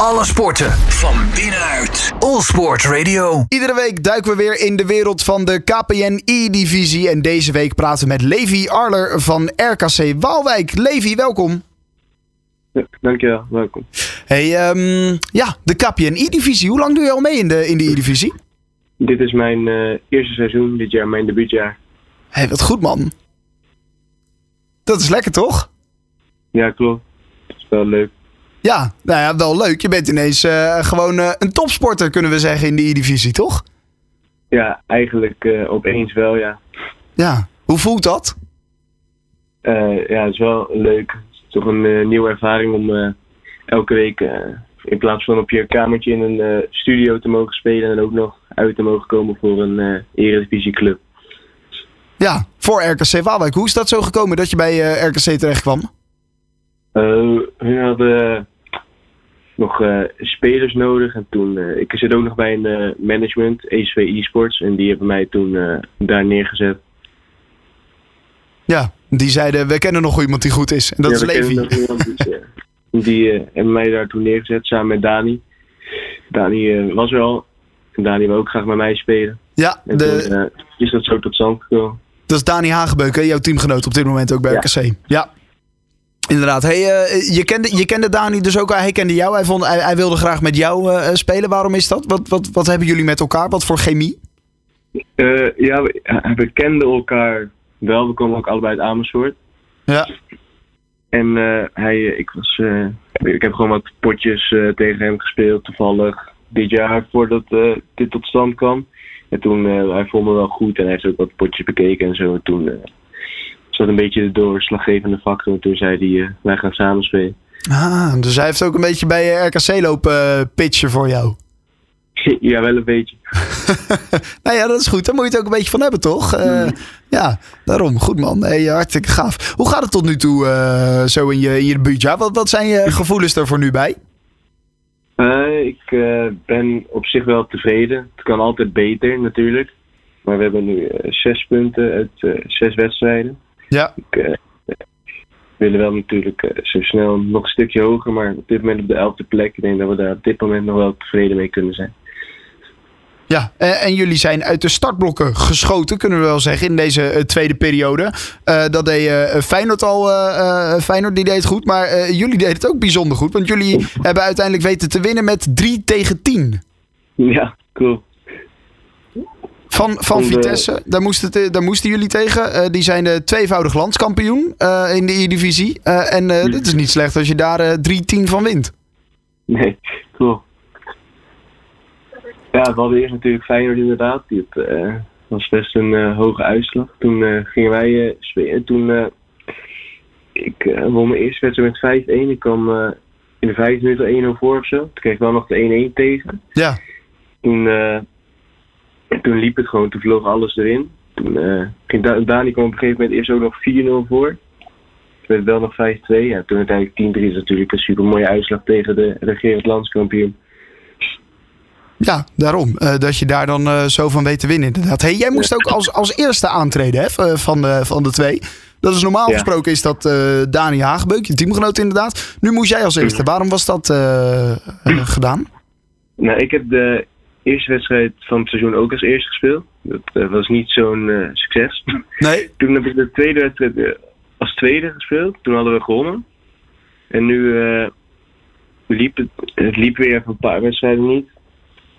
Alle sporten van binnenuit. All Sport Radio. Iedere week duiken we weer in de wereld van de KPN E-divisie. En deze week praten we met Levi Arler van RKC Waalwijk. Levi, welkom. Ja, dankjewel, welkom. Hey, ehm, ja, de KPN E-divisie. Hoe lang doe je al mee in de, in de E-divisie? Dit is mijn eh, eerste seizoen, dit jaar mijn debuutjaar. Hé, wat goed man. Dat is lekker toch? Ja, klopt. Het is wel leuk. Ja, nou ja, wel leuk. Je bent ineens eh, gewoon eh, een topsporter, kunnen we zeggen, in de E-divisie, toch? Ja, eigenlijk eh, opeens wel, ja. Ja. Hoe voelt dat? Ja, het is wel leuk. Het is toch een nieuwe ervaring om elke week in plaats van op je kamertje in een studio te mogen spelen en ook nog uit te mogen komen voor een eredivisieclub. Ja, voor RKC Waalwijk. Hoe is dat zo gekomen dat je bij RKC terecht kwam? Hun hadden nog eh, spelers nodig en toen, eh, ik zit ook nog bij een eh, management, ESV Esports, en die hebben mij toen daar neergezet. Ja, die zeiden, we kennen nog iemand die goed is. En dat Ja, is Levi. ja. Die hebben mij daar toen neergezet samen met Dani. Dani was er al. En Dani wil ook graag met mij spelen. Ja, En de, toen is dat zo tot stand gekomen. dat is Dani Hagebeuk, hè, jouw teamgenoot op dit moment ook bij Ja. RKC. Ja. Inderdaad. Hey, eh, je, kende, je kende Dani dus ook, hij kende jou. Hij, vond, hij, hij wilde graag met jou eh, spelen. Waarom is dat? Wat, wat, wat hebben jullie met elkaar? Wat voor chemie? Eh, ja, we, we kenden elkaar wel. We komen ook allebei uit Amersfoort. Ja. En hij, ik, was, ik heb gewoon wat potjes tegen hem gespeeld toevallig dit jaar voordat dit tot stand kwam. En toen, hij vond me wel goed en hij heeft ook wat potjes bekeken en zo. En toen was dat een beetje de doorslaggevende factor. En toen zei hij, eh, wij gaan samen spelen. Ah, dus hij heeft ook een beetje bij eh, RKC lopen eh, pitchen voor jou. ja, wel een beetje. nou ja, dat is goed. Daar moet je het ook een beetje van hebben, toch? Eh, Ja, daarom. Goed man. Hey, hartstikke gaaf. Hoe gaat het tot nu toe zo in je, in je debuutjaar? Wat, wat zijn je gevoelens er voor nu bij? Ik ben op zich wel tevreden. Het kan altijd beter natuurlijk. Maar we hebben nu zes punten uit zes wedstrijden. Ja. Ik eh, we willen wel natuurlijk eh, zo snel nog een stukje hoger. Maar op dit moment op de elfde plek. Ik denk dat we daar op dit moment nog wel tevreden mee kunnen zijn. Ja, en, en jullie zijn uit de startblokken geschoten, kunnen we wel zeggen, in deze eh, tweede periode. Eh, dat deed eh, Feyenoord al, eh, eh, Feyenoord die deed het goed, maar eh, jullie deden het ook bijzonder goed. Want jullie hebben uiteindelijk weten te winnen met 3 tegen 10. Ja, cool. Van, van de- Vitesse, daar, moest het, eh, daar moesten jullie tegen. Eh, die zijn de tweevoudig landskampioen eh, in de E-divisie. Eh, en eh dat is niet slecht als je daar eh 3-10 van wint. Nee, cool. Ja, we hadden eerst natuurlijk Feyenoord inderdaad. Die eh, was best een eh, hoge uitslag. Toen eh, gingen wij eh, spelen. Toen uh, ik eh, won mijn eerste wedstrijd met 5-1. Ik kwam eh, in de vijf minuten 1-0 voor of zo. Toen kreeg ik wel nog de 1-1 tegen. Ja, Toen, eh, toen liep het gewoon. Toen vloog alles erin. Toen eh, ging da Dani kwam op een gegeven moment eerst ook nog 4-0 voor. Toen werd het wel nog 5-2. Ja, toen uiteindelijk 10-3 is natuurlijk een super mooie uitslag tegen de regerend landskampioen. ja daarom. Eh, dat je daar dan eh, zo van weet te winnen inderdaad. Hey, jij moest ook als, als eerste aantreden hè, van, de, van de twee. Dat is normaal Ja. gesproken is dat Dani Hagebeuk, je teamgenoot inderdaad. Nu moest jij als eerste. Waarom was dat gedaan? Nou, ik heb de eerste wedstrijd van het seizoen ook als eerste gespeeld. Dat eh, was niet zo'n eh, succes. Nee. Toen heb ik de tweede wedstrijd eh, als tweede gespeeld. Toen hadden we gewonnen. En nu liep het, het liep weer even een paar wedstrijden niet.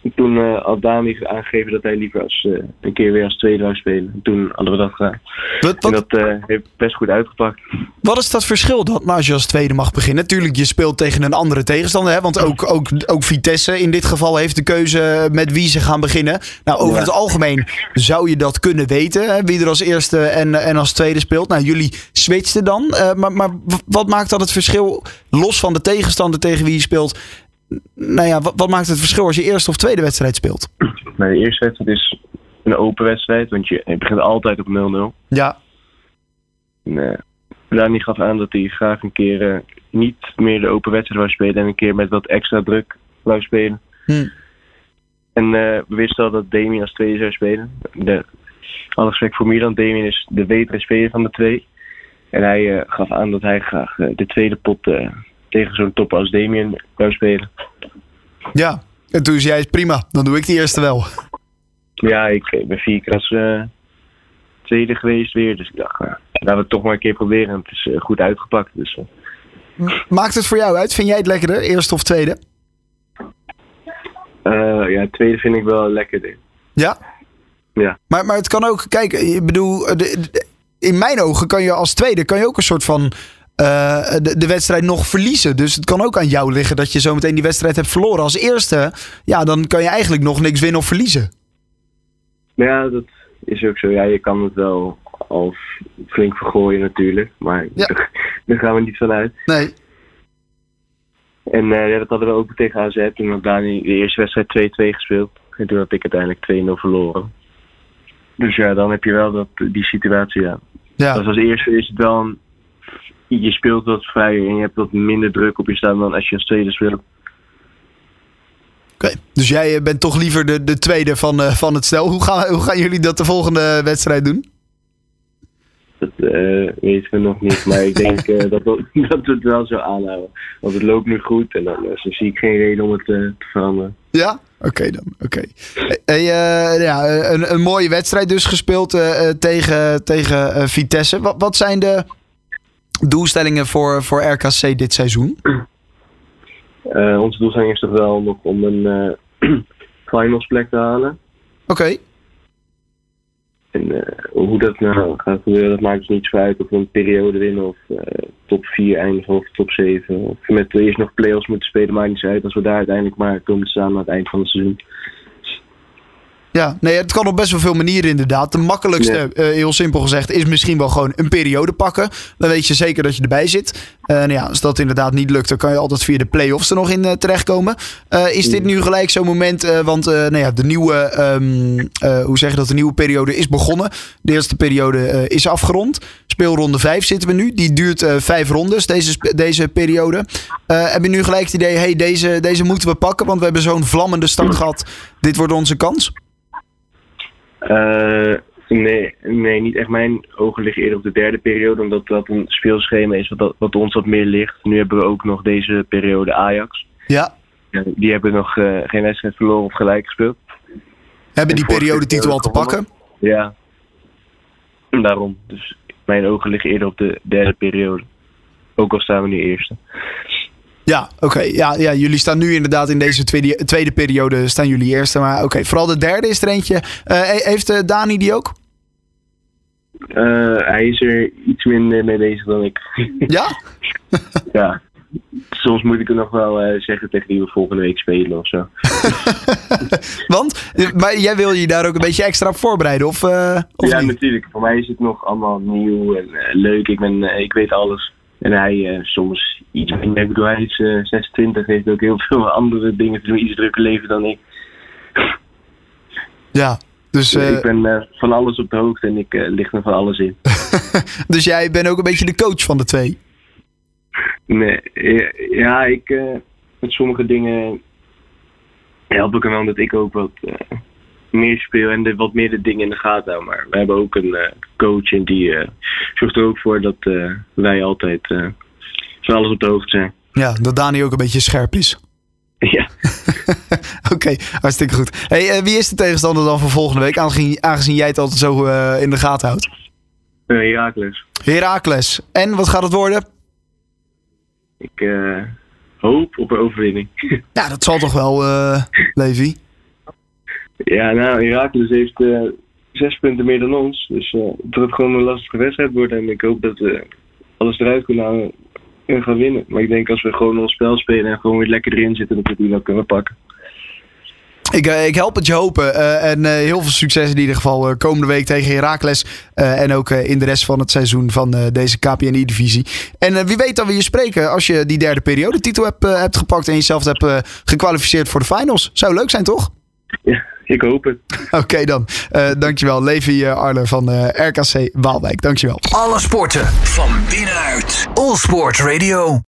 En toen eh, had Dani aangegeven dat hij liever als, eh, een keer weer als tweede wou spelen. En toen hadden we dat gedaan. Wat, En dat eh, heeft best goed uitgepakt. Wat is dat verschil dan nou, als je als tweede mag beginnen? Tuurlijk, je speelt tegen een andere tegenstander. Hè? Want ook, ook, ook Vitesse in dit geval heeft de keuze met wie ze gaan beginnen. Nou, over Ja. het algemeen zou je dat kunnen weten. Hè? Wie er als eerste en, en als tweede speelt. Nou, jullie switchten dan. Maar, maar wat maakt dan het verschil, los van de tegenstander tegen wie je speelt... Nou ja, wat, wat maakt het verschil als je eerste of tweede wedstrijd speelt? De eerste wedstrijd is een open wedstrijd. Want je, je begint altijd op 0-0. Ja, En, eh, Dani gaf aan dat hij graag een keer eh, niet meer de open wedstrijd wou spelen en een keer met wat extra druk wou spelen. Hm. En eh, we wisten al dat Damien als tweede zou spelen. De, alle respect voor Milan, Damien is de betere speler van de twee. En hij gaf aan dat hij graag de tweede pot tegen zo'n top als Damien zou spelen. Ja, en toen zei jij prima, dan doe ik die eerste wel. Ja, ik eh, ben vier keer als eh, tweede geweest weer. Dus ik dacht, nou, laten we het toch maar een keer proberen. En het is eh, goed uitgepakt. Dus, eh, Maakt het voor jou uit? Vind jij het lekkerder, eerste of tweede? eh, ja, tweede vind ik wel lekkerder. Ja? Ja. Maar, maar het kan ook, kijk, ik bedoel, de- de- in mijn ogen kan je als tweede kan je ook een soort van eh, de, de wedstrijd nog verliezen. Dus het kan ook aan jou liggen dat je zometeen die wedstrijd hebt verloren. Als eerste, ja, dan kan je eigenlijk nog niks winnen of verliezen. Ja, dat is ook zo. Ja, je kan het wel al f- flink vergooien natuurlijk. Maar Ja. daar gaan we niet van uit. Nee. En eh, ja, dat hadden we ook tegen AZ. Toen had Dani de eerste wedstrijd 2-2 gespeeld. En toen had ik uiteindelijk 2-0 verloren. Dus ja, dan heb je wel dat, die situatie, ja. Ja. Dus als eerste is het wel een... Je speelt wat vrijer en je hebt wat minder druk op je staan dan als je als tweede speelt. Oké. Dus jij eh, bent toch liever de, de tweede van, eh, van het stel. Hoe gaan, hoe gaan jullie dat de volgende wedstrijd doen? Dat eh, weten we nog niet. Maar ik denk eh, dat, we, dat we het wel zo aanhouden. Want het loopt nu goed en dan, zie ik geen reden om het te veranderen. Ja? Oké dan, oké. Hey, ja, een, een mooie wedstrijd dus gespeeld tegen, tegen Vitesse. Wat, wat zijn de doelstellingen voor, voor RKC dit seizoen? Eh, onze doelstelling is toch wel nog om een eh finals plek te halen. Oké. En eh, hoe dat nou gaat gebeuren, dat maakt dus niet zo uit of we een periode winnen of top 4 eindigen of top 7. Of met eerst nog play-offs moeten spelen, maakt niet zo uit als we daar uiteindelijk maar komen te staan aan het eind van het seizoen. Ja, nee, het kan op best wel veel manieren inderdaad. De makkelijkste, Ja. eh, heel simpel gezegd, is misschien wel gewoon een periode pakken. Dan weet je zeker dat je erbij zit. Eh, nou ja, als dat inderdaad niet lukt, dan kan je altijd via de play-offs er nog in eh, terechtkomen. Is dit nu gelijk zo'n moment, want nou ja, de nieuwe, ehm, eh, hoe zeg je dat, de nieuwe periode is begonnen. De eerste periode is afgerond. Speelronde 5 zitten we nu. Die duurt vijf rondes, deze, deze periode. Heb je nu gelijk het idee, hey, deze, deze moeten we pakken, want we hebben zo'n vlammende start gehad. Dit wordt onze kans? Eh, nee, nee, niet echt. Mijn ogen liggen eerder op de derde periode, omdat dat een speelschema is wat, wat ons wat meer ligt. Nu hebben we ook nog deze periode Ajax. Ja. Die hebben nog eh, geen wedstrijd verloren of gelijk gespeeld. Hebben die En vorige periodetitel al te periode pakken? Ja, daarom. Dus mijn ogen liggen eerder op de derde periode. Ook al staan we nu eerste. Ja, oké. Ja, ja, jullie staan nu inderdaad in deze tweede, tweede periode staan jullie eerste. Maar oké, vooral de derde is er eentje. Eh, he- heeft eh, Dani die ook? Eh, hij is er iets minder mee bezig dan ik. Ja? ja. Soms moet ik er nog wel zeggen tegen wie we volgende week spelen of zo. Want, maar jij wil je daar ook een beetje extra op voorbereiden, of, of ja, niet? natuurlijk. Voor mij is het nog allemaal nieuw en leuk. Ik, ben, ik weet alles. En hij soms iets minder. Ik bedoel, hij is eh, 26, heeft ook heel veel andere dingen te doen. Iets drukker leven dan ik. Ja, dus, eh, ik ben eh, van alles op de hoogte en ik eh, licht me van alles in. dus jij bent ook een beetje de coach van de twee. Nee, ja, ik eh, met sommige dingen help ik hem wel omdat ik ook wat eh, meer speel en de, wat meer de dingen in de gaten hou. Maar we hebben ook een eh, coach en die eh, zorgt er ook voor dat eh, wij altijd eh, van alles op de hoogte zijn. Ja, dat Dani ook een beetje scherp is. ja. Oké, hartstikke goed. Hey, eh, wie is de tegenstander dan voor volgende week? Aangezien, aangezien jij het altijd zo eh, in de gaten houdt. Uh, Herakles. Herakles. En wat gaat het worden? Ik hoop op een overwinning. Ja, dat zal toch wel, Levi? ja, nou, Herakles heeft zes punten meer dan ons. Dus eh het wordt gewoon een lastige wedstrijd worden. En ik hoop dat we alles eruit kunnen halen en gaan winnen. Maar ik denk als we gewoon ons spel spelen en gewoon weer lekker erin zitten, dat we die wel kunnen pakken. Ik, eh, ik help het je hopen. eh, en eh, heel veel succes in ieder geval komende week tegen Heracles. eh, en ook in de rest van het seizoen van deze KPNI-divisie. En wie weet dat we je spreken als je die derde periode titel hebt, hebt gepakt. En jezelf hebt gekwalificeerd voor de finals. Zou leuk zijn, toch? Ja, ik hoop het. Oké dan. Eh dankjewel. Levi eh, Arler van eh, RKC Waalwijk. Dankjewel. Alle sporten van binnenuit. All Sport Radio.